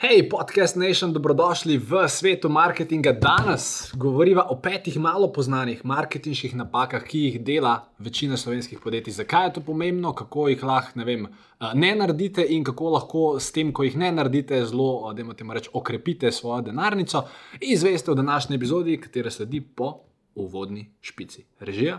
Hej, podcast Nation, dobrodošli v svetu marketinga. Danes govorimo o petih malo znanih marketinških napakah, ki jih dela večina slovenskih podjetij. Zakaj je to pomembno, kako jih lahko ne, vem, eh, ne naredite in kako lahko s tem, ko jih ne naredite, zelo, da imate reči, okrepite svojo denarnico. Izveste v današnji epizodi, katera sledi po uvodni špici. Režija.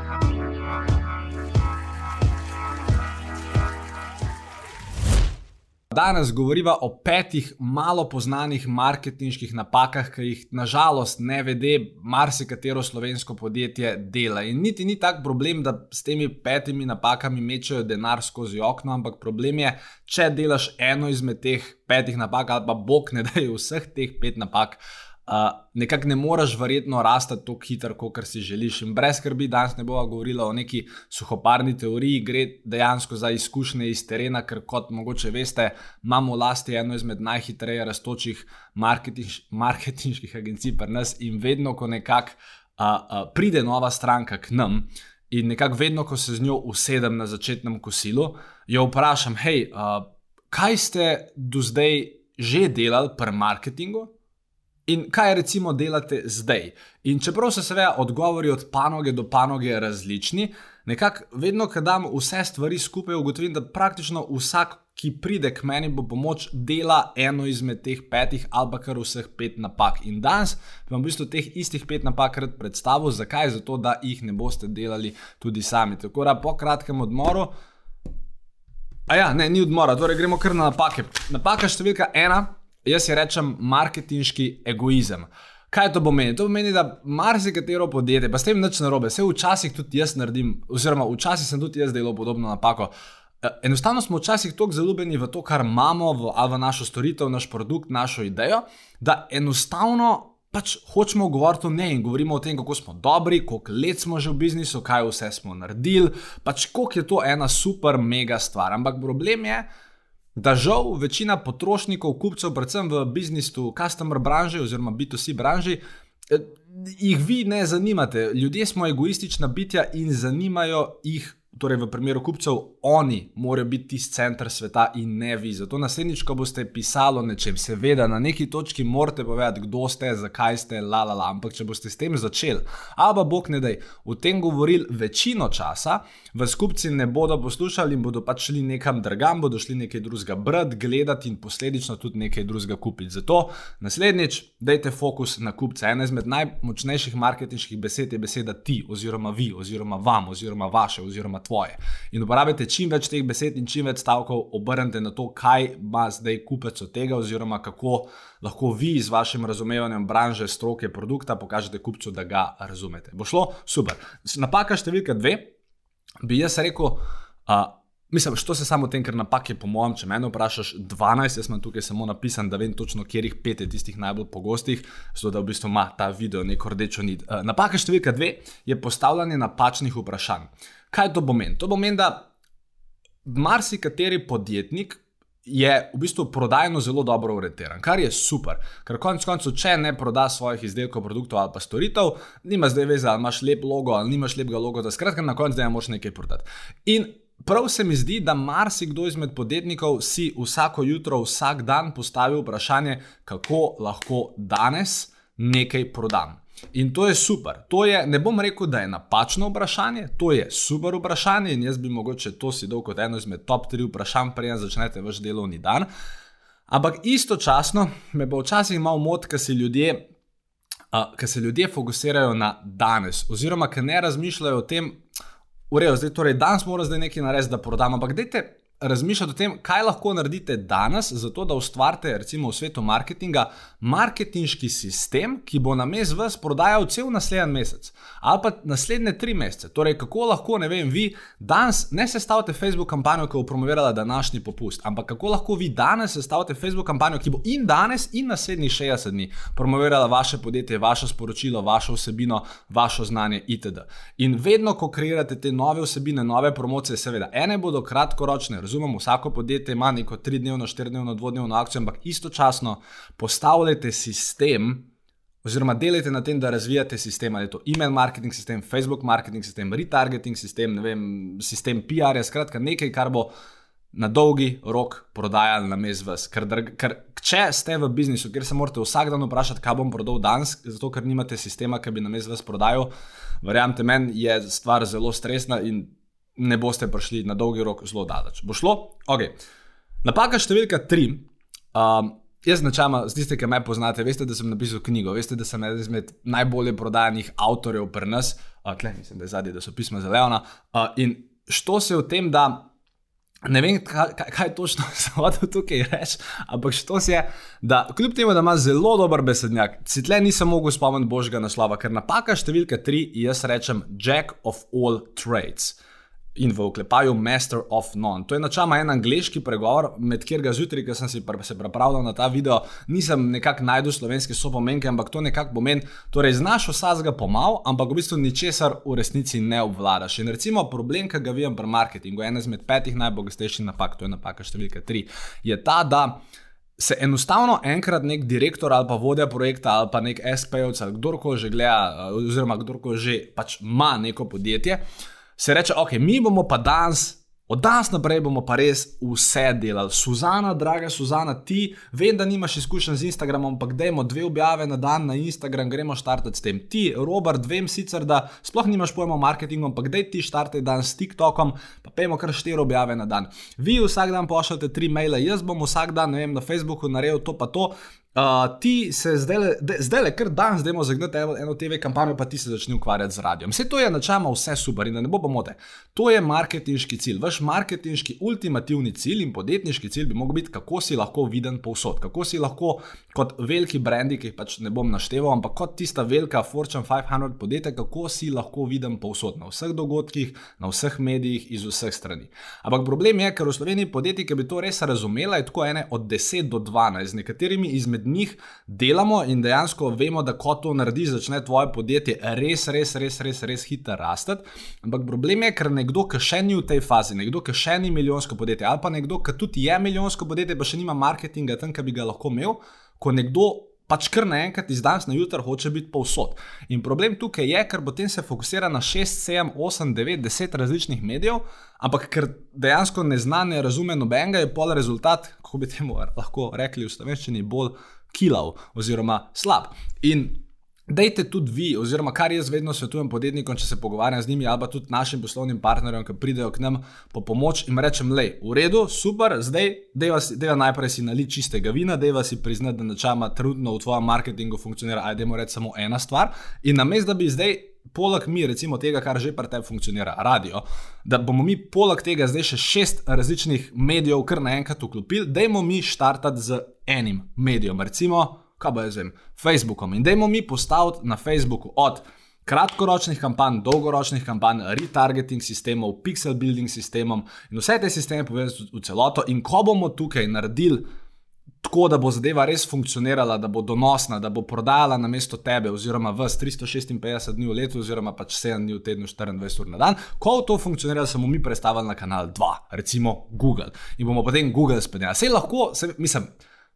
Danes govorimo o petih malo znanih marketinških napakah, ki jih nažalost ne vede marsikatero slovensko podjetje dela. In niti ni tak problem, da s temi petimi napakami mečejo denar skozi okno, ampak problem je, če delaš eno izmed teh petih napak ali pa bog ne da je vseh teh pet napak nekako ne moreš verjetno rasti tako hitro, kot si želiš. In brez skrbi, danes ne bomo govorili o neki suhoparni teoriji, gre dejansko za izkušnje iz terena, ker kot mogoče veste, imamo v lasti eno izmed najhitreje raztočih marketinš, marketinških agencij pri nas in vedno, ko nekako pride nova stranka k nam. In nekako vedno, ko se z njo usedem na začetnem kosilu, jo vprašam, hej, uh, kaj ste do zdaj že delali pri marketingu, In kaj recimo delate zdaj? In čeprav so seveda odgovori od panoge do panoge različni, nekako vedno, ko dam vse stvari skupaj, ugotovim, da praktično vsak, ki pride k meni, bo pomoč dela eno izmed teh petih ali pa kar vseh pet napak. In danes vam v bistvu teh istih pet napak rad predstavim, zakaj? Zato, da jih ne boste delali tudi sami. Tako da po kratkem odmoru. A ja, ne, ni odmora, torej gremo kar na napake. Napaka številka ena jaz si rečem marketinški egoizem. Kaj to pomeni? To pomeni, da marsikatero podjetje, pa s tem nič narobe, vse včasih tudi jaz naredim, oziroma včasih sem tudi jaz delal podobno napako. E, enostavno smo včasih tako zaljubljeni v to, kar imamo, v, v našo storitev, naš produkt, našo idejo, da enostavno pač hočemo govoriti o njej in govorimo o tem, kako smo dobri, koliko let smo že v biznisu, kaj vse smo naredili, pač koliko je to ena super, mega stvar. Ampak problem je, da žal večina potrošnikov, kupcev, predvsem v biznisu, customer branži oziroma B2C branži, eh, jih vi ne zanimate. Ljudje smo egoistična bitja in zanimajo jih torej v primeru kupcev, oni morajo biti tisti center sveta in ne vi. Zato naslednjič, ko boste pisali o nečem, seveda na neki točki morate povedati, kdo ste, zakaj ste, la la la. Ampak če boste s tem začeli, a pa bog ne da, v tem govorili večino časa, vas kupci ne bodo poslušali in bodo pač šli nekam drugam, bodo šli nekaj drugega brati, gledati in posledično tudi nekaj drugega kupiti. Zato naslednjič, dajte fokus na kupce. Ena izmed najmočnejših marketinških besed je beseda ti, oziroma vi, oziroma vam, oziroma vaše, oziroma tvoje. In uporabite čim več teh besed in čim več stavkov, obrnite na to, kaj ima zdaj kupec od tega, oziroma kako lahko vi z vašim razumevanjem branže, stroke, produkta pokažete kupcu, da ga razumete. Bo šlo? Super. Napaka številka dve, bi jaz rekel. Uh, Mislim, što se samo tem, ker napak je, po mojem, če me vprašaš, 12, jaz sem tukaj samo napisan, da vem točno, kje jih pet je tistih najbolj pogostih, zato da v bistvu ima ta video neko rdečo nit. Napaka številka dve je postavljanje napačnih vprašanj. Kaj to pomeni? To pomeni, da marsikateri podjetnik je v bistvu prodajno zelo dobro orientiran, kar je super. Ker konec koncev, če ne proda svojih izdelkov, produktov ali pa storitev, nima zdaj veze, ali imaš lep logo ali nimaš lepega logo, da skratka na koncu zdaj moraš nekaj prodati. In prav se mi zdi, da marsikdo izmed podjetnikov si vsako jutro, vsak dan postavi vprašanje, kako lahko danes nekaj prodam. In to je super. To je, ne bom rekel, da je napačno vprašanje, to je super vprašanje in jaz bi mogoče to si dal kot eno izmed top 3 vprašanj, preden začnete vaš delovni dan. Ampak istočasno me bo včasih malo mot, ker se ljudje. Uh, ker se ljudje fokusirajo na danes, oziroma ker ne razmišljajo o tem, urejo, zdaj torej danes mora zdaj nekaj narediti, da prodam. Ampak dajte razmišljati o tem, kaj lahko naredite danes, zato da ustvarite, recimo v svetu marketinga, marketinški sistem, ki bo na mest vas prodajal cel naslednji mesec ali pa naslednje tri mesece. Torej, kako lahko, ne vem, vi danes ne sestavite Facebook kampanjo, ki bo promovirala današnji popust, ampak kako lahko vi danes sestavite Facebook kampanjo, ki bo in danes, in naslednjih 60 dni promovirala vaše podjetje, vaše sporočilo, vašo vsebino, vašo znanje itd. In vedno, ko kreirate te nove vsebine, nove promocije, seveda, ene bodo kratkoročne, razumemo, vsako podjetje ima neko tridnevno, štirdnevno, dvodnevno akcijo, ampak istočasno postavljate sistem, oziroma delajte na tem, da razvijate sistem, ali je to email marketing sistem, Facebook marketing sistem, retargeting sistem, ne vem, sistem PR, -ja, skratka nekaj, kar bo. Na dolgi rok prodajali na mest vas. Ker, ker če ste v biznisu, kjer se morate vsak dan vprašati, kaj bom prodal danes, zato ker nimate sistema, ki bi na mest vas prodajal, verjamete meni, je stvar zelo stresna in ne boste prišli na dolgi rok zelo daleč. Bo šlo? Ok. Napaka številka tri. Um, jaz načela, z tiste, ki me poznate, veste, da sem napisal knjigo, veste, da sem eden izmed najbolje prodanih avtorjev pri nas, uh, tle, mislim, da je zadnji, da so pisma za Leona. Uh, in što se v tem, da. Ne vem, kaj, kaj točno se hoče tukaj reči, ampak što se je, da kljub temu, da ima zelo dober besednjak, si tle nisem mogel spomniti božjega naslova, ker napaka številka tri, jaz rečem Jack of all trades in v oklepaju Master of None. To je načela en angliški pregovor, med katerega zjutraj, ko sem si pr se pripravljal na ta video, nisem nekako najdel slovenske sopomenke, ampak to nekako pomeni, torej znaš vsega pomal, ampak v bistvu ničesar v resnici ne obvladaš. In recimo problem, ki ga vidim pri marketingu, ena izmed petih najbogatejših napak, to je napaka številka tri, je ta, da se enostavno enkrat nek direktor ali pa vodja projekta ali pa nek SP-ovec ali kdorkoli že gleda, oziroma kdorkoli že pač ima neko podjetje se reče, ok, mi bomo pa danes. Od danes naprej bomo pa res vse delali. Suzana, draga Suzana, ti, vem, da nimaš izkušenj z Instagramom, ampak dajmo dve objave na dan na Instagram, gremo štartati s tem. Ti, Robert, vem sicer, da sploh nimaš pojma o marketingu, ampak daj ti štartaj dan s TikTokom, pa pejmo kar štiri objave na dan. Vi vsak dan pošljete tri maile, jaz bom vsak dan, ne vem, na Facebooku naredil to pa to, Uh, ti se zdaj le, kar danes, zdaj imamo zagnati eno TV kampanjo, pa ti se začni ukvarjati z radijem. Vse to je načeloma vse super in da ne bo pomote. To je marketinški cilj. Vaš marketinški ultimativni cilj in podjetniški cilj bi mogel biti, kako si lahko viden povsod. Kako si lahko kot veliki brendi, ki jih pač ne bom našteval, ampak kot tista velika Fortune 500 podjetja, kako si lahko viden povsod, na vseh dogodkih, na vseh medijih, iz vseh strani. Ampak problem je, ker v Sloveniji podjetji, ki bi to res razumela, je tako ene od 10 do 12, z nekaterimi izmed izmed njih delamo in dejansko vemo, da ko to narediš, začne tvoje podjetje res, res, res, res, res hitro rasti. Ampak problem je, ker nekdo, ki še ni v tej fazi, nekdo, ki še ni milijonsko podjetje, ali pa nekdo, ki tudi je milijonsko podjetje, pa še nima marketinga tam, ki bi ga lahko imel, ko nekdo. Pač kar naenkrat iz danes na jutro hoče biti povsod. In problem tukaj je, ker potem se fokusira na 6, 7, 8, 9, 10 različnih medijev, ampak ker dejansko ne zna, ne razume nobenega, je pol rezultat, kako bi temu lahko rekli v slovenščini, bolj kilav oziroma slab. In dejte tudi vi, oziroma kar jaz vedno svetujem podjetnikom, če se pogovarjam z njimi ali pa tudi našim poslovnim partnerjem, ki pridejo k nam po pomoč in rečem, le, v redu, super, zdaj deva najprej si nali čistega vina, deva si priznati, da načama trenutno v tvojem marketingu funkcionira, ajdemo reči samo ena stvar. In namesto da bi zdaj poleg mi, recimo tega, kar že pri tebi funkcionira, radio, da bomo mi poleg tega zdaj še šest različnih medijev kar naenkrat vklopili, dajmo mi štartati z enim medijem, recimo, kaj bo jaz vem, Facebookom. In dajmo mi postaviti na Facebooku od kratkoročnih kampanj, dolgoročnih kampanj, retargeting sistemov, pixel building sistemom in vse te sisteme povezati v celoto. In ko bomo tukaj naredili tako, da bo zadeva res funkcionirala, da bo donosna, da bo prodajala na mesto tebe, oziroma vas 356 dni v letu, oziroma pač 7 dni v tednu, 24 ur na dan. Ko to funkcionira, smo mi predstavili na kanal 2, recimo Google. In bomo potem Google speljali. Vse lahko, se, mislim.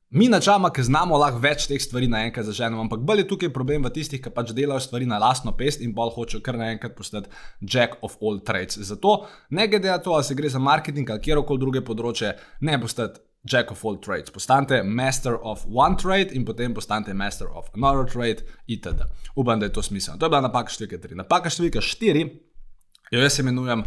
Mi načama, ki znamo lahko več teh stvari naenkrat zaženemo, ampak bolj je tukaj problem v tistih, ki pač delajo stvari na lastno pest in bolj hočejo kar naenkrat postati jack of all trades. Zato, ne glede na to, ali se gre za marketing ali kjerkoli druge področje, ne postati Jack of all trades. Postanite master of one trade in potem postanite master of another trade, itd. Upam, da je to smiselno. To je bila napaka številka 3. Napaka številka 4, jo jaz imenujem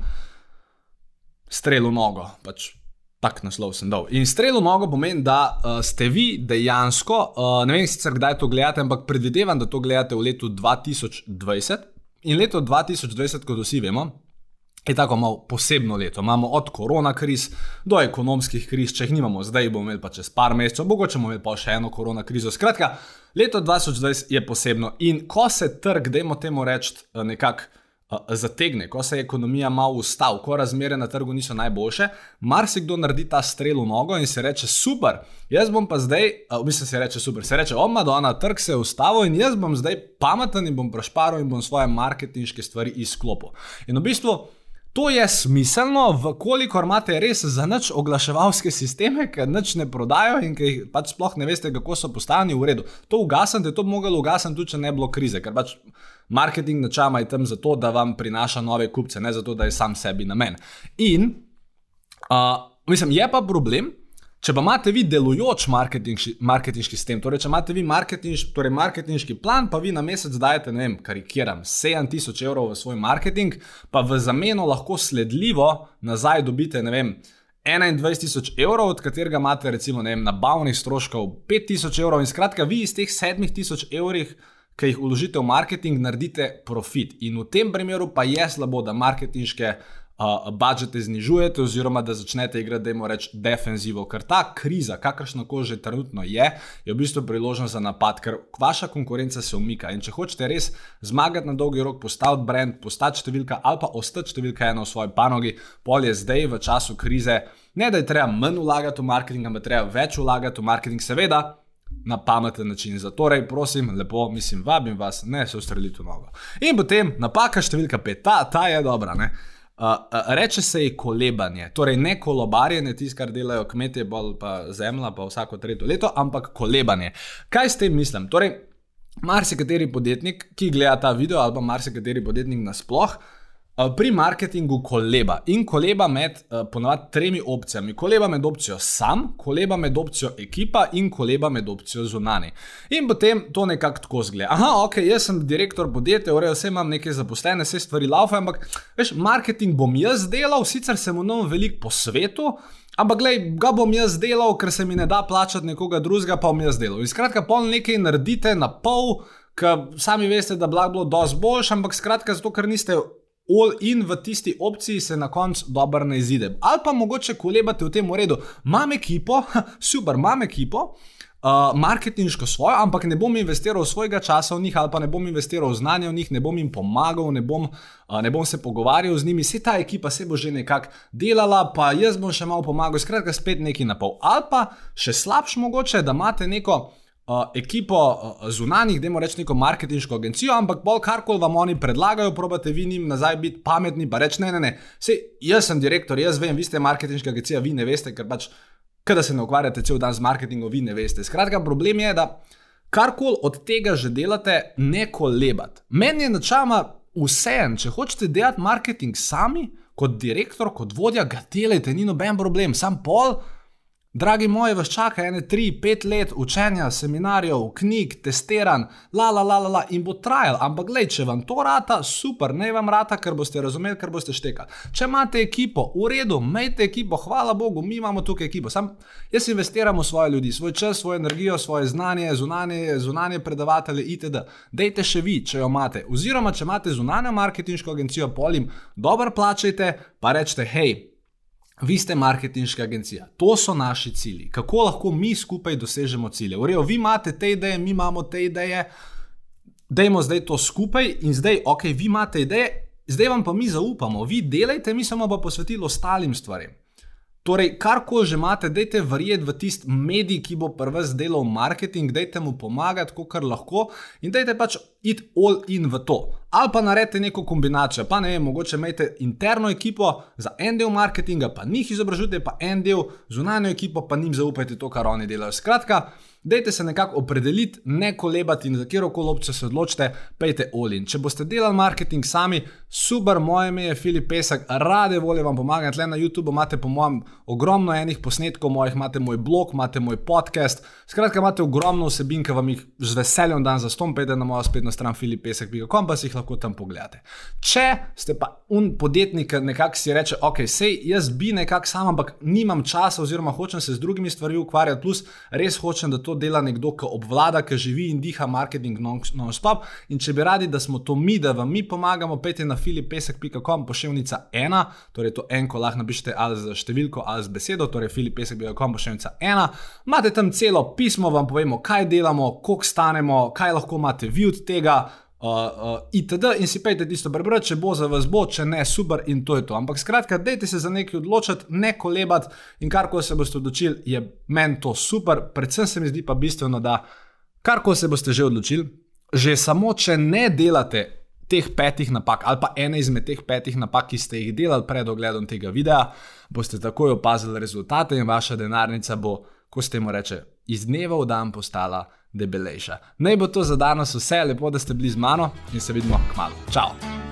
strelo nogo. Pač Tak naslov sem dal. In strelo nogo pomeni, da uh, ste vi dejansko, uh, ne vem sicer kdaj to gledate, ampak predvidevam, da to gledate v letu 2020. In leto 2020, kot vsi vemo, je tako malo posebno leto. Imamo od korona kriz do ekonomskih kriz, če jih nimamo zdaj, bomo imeli pa čez par mesecev, mogoče bomo imeli pa še eno korona krizo. Skratka, leto 2020 je posebno in ko se trg, dajmo temu reči, eh, nekako. Zategne, ko se ekonomija malo ustavila, ko razmere na trgu niso najboljše, marsikdo naredi ta strel v nogo in se reče: Super, jaz bom pa zdaj, uh, mislim, se reče: Super, se reče: Oma, da ona trg se je ustavil in jaz bom zdaj pameten in bom prešparil in bom svoje marketinške stvari izklopil. In v bistvu. To je smiselno, vkolikor imate res za nič oglaševalske sisteme, ki nič ne prodajo in ki pač sploh ne veste, kako so postavljeni v redu. To ugasnite, to bi moglo ugasniti tudi, če ne bi bilo krize, ker pač marketing načama je tam zato, da vam prinaša nove kupce, ne zato, da je sam sebi namen. In, uh, mislim, je pa problem, Če pa imate vi delujoč marketinški sistem, torej če imate vi marketinš, torej marketinški plan, pa vi na mesec dajete, ne vem, karikiram, 7000 evrov v svoj marketing, pa v zameno lahko sledljivo nazaj dobite, ne vem, 21000 evrov, od katerega imate recimo vem, nabavnih stroškov 5000 evrov in skratka vi iz teh 7000 evrov, ki jih uložite v marketing, naredite profit. In v tem primeru pa je slabo, da marketinške budžete znižujete, oziroma da začnete igrati, da jim rečemo, defenzivo. Ker ta kriza, kakršna koli že trenutno je, je v bistvu priložnost za napad, ker vaša konkurenca se umika. In če hočete res zmagati na dolgi rok, postaviti brand, postati številka ali pa ostati številka ena v svoji panogi, pol je zdaj v času krize. Ne, da je treba manj vlagati v marketing, ampak treba več vlagati v marketing, seveda. Na pameten način. Zatorej, prosim, lepo, mislim, vabim vas, ne se ustrelite v nogo. In potem napaka številka pet, ta, ta je dobra. Ne? Uh, reče se ji kolebanje, torej ne kolobarjenje, tisto, kar delajo kmetje, bolj pa zemlja, pa vsako tretje leto, ampak kolebanje. Kaj s tem mislim? Torej, marsikateri podjetnik, ki gleda ta video, ali pa marsikateri podjetnik nasplošno, pri marketingu koleba in koleba med uh, ponovadi tremi opcijami. Koleba med opcijo sam, koleba med opcijo ekipa in koleba med opcijo zunani. In potem to nekako tako zgleda. Aha, ok, jaz sem direktor podjetja, urejo vse imam neke zaposlene, vse stvari laufe, ampak veš, marketing bom jaz delal, sicer sem v novem velik po svetu. Ampak, glej, ga bom jaz delal, ker se mi ne da plačati nekoga drugega, pa bom jaz delal. In skratka, pol nekaj naredite na pol, ker sami veste, da bi bilo dosti boljše, ampak skratka, zato ker niste all in v tisti opciji se na koncu dobro ne izide. Ali pa mogoče kolebate v tem uredu, imam ekipo, super, imam ekipo. Uh, marketinško svojo, ampak ne bom investiral svojega časa v njih, ali pa ne bom investiral znanje v njih, ne bom jim pomagal, ne bom, uh, ne bom se pogovarjal z njimi, vse ta ekipa se bo že nekako delala, pa jaz bom še malo pomagal, skratka, spet nekaj na pol. Ali pa še slabš mogoče, da imate neko uh, ekipo uh, zunanih, da imamo reči neko marketinško agencijo, ampak bolj karkoli vam oni predlagajo, probate vi njim nazaj biti pametni, pa reči ne, ne, ne. Sej, jaz sem direktor, jaz vem, vi ste marketinška agencija, vi ne veste, ker pač, kada se ne ukvarjate cel dan z marketingom, vi ne veste. Skratka, problem je, da karkoli od tega že delate, ne kolebate. Meni je načama vseeno, če hočete delati marketing sami, kot direktor, kot vodja, ga delajte, ni noben problem, sam pol. Dragi moji, vas čaka ene tri, pet let učenja, seminarjev, knjig, testiranj, la, la, la, la, la in bo trajal. Ampak, gled, če vam to rata, super, ne vam rata, ker boste razumeli, ker boste štekali. Če imate ekipo, v redu, imejte ekipo, hvala Bogu, mi imamo tukaj ekipo. Sam jaz investiram v svoje ljudi, svoj čas, svojo energijo, svoje znanje, zunanje, zunanje predavatelje, itd. Dejte še vi, če jo imate. Oziroma, če imate zunanjo marketinško agencijo, polim, dobro plačajte, pa rečete, hej. Vi ste marketinška agencija, to so naši cilji. Kako lahko mi skupaj dosežemo cilje? Urejo, vi imate te ideje, mi imamo te ideje, dajmo zdaj to skupaj in zdaj, ok, vi imate ideje, zdaj vam pa mi zaupamo, vi delajte, mi smo pa posvetili ostalim stvarem. Torej, kar ko že imate, dajte verjeti v tisti medij, ki bo prvi delal marketing, dajte mu pomagati, kar lahko in dajte pač iti all in v to. Ali pa naredite neko kombinacijo, pa ne vem, mogoče imate interno ekipo za en del marketinga, pa njih izobražujte, pa en del zunanjo ekipo, pa njim zaupajte to, kar oni delajo. Skratka, Dajte se nekako opredeliti, ne kolebati in za kjer koli opcijo se odločite, pejte olin. Če boste delali marketing sami, super, moje ime je Filip Pesek, rade volje vam pomagam. Tle na YouTubu imate, po mojem, ogromno enih posnetkov mojih, imate moj blog, imate moj podcast. Skratka, imate ogromno vsebin, ki vam jih z veseljem dan za stom, pejte na mojo spletno stran filipesek.com, pa si jih lahko tam pogledate. Če ste pa un podjetnik, nekako si reče, ok, sej jaz bi nekako sam, ampak nimam časa, oziroma hočem se z drugimi stvarmi ukvarjati, plus res hočem, da to dela nekdo, ki obvlada, ki živi in diha marketing non-stop. In če bi radi, da smo to mi, da vam mi pomagamo, pejte na filipesek.com, pošiljnica ena, torej to en, ko lahko napišete ali z številko ali z besedo, torej filipesek.com, pošiljnica ena. Imate tam celo pismo, vam povemo, kaj delamo, koliko stanemo, kaj lahko imate vi od tega uh, uh, itd. in si pejte tisto prebrati, če bo za vas bo, če ne, super in to je to. Ampak skratka, dejte se za nekaj odločiti, ne kolebati in kar ko se boste odločili, je meni to super. Predvsem se mi zdi pa bistveno, da kar ko se boste že odločili, že samo če ne delate. Teh petih napak, ali pa ena izmed teh petih napak, ki ste jih delali pred ogledom tega videa, boste takoj opazili rezultate, in vaša denarnica bo, ko ste mu reče, iz dneva v dan postala debelejša. Naj bo to za danes vse, lepo, da ste bili z mano in se vidimo k malu. Čau!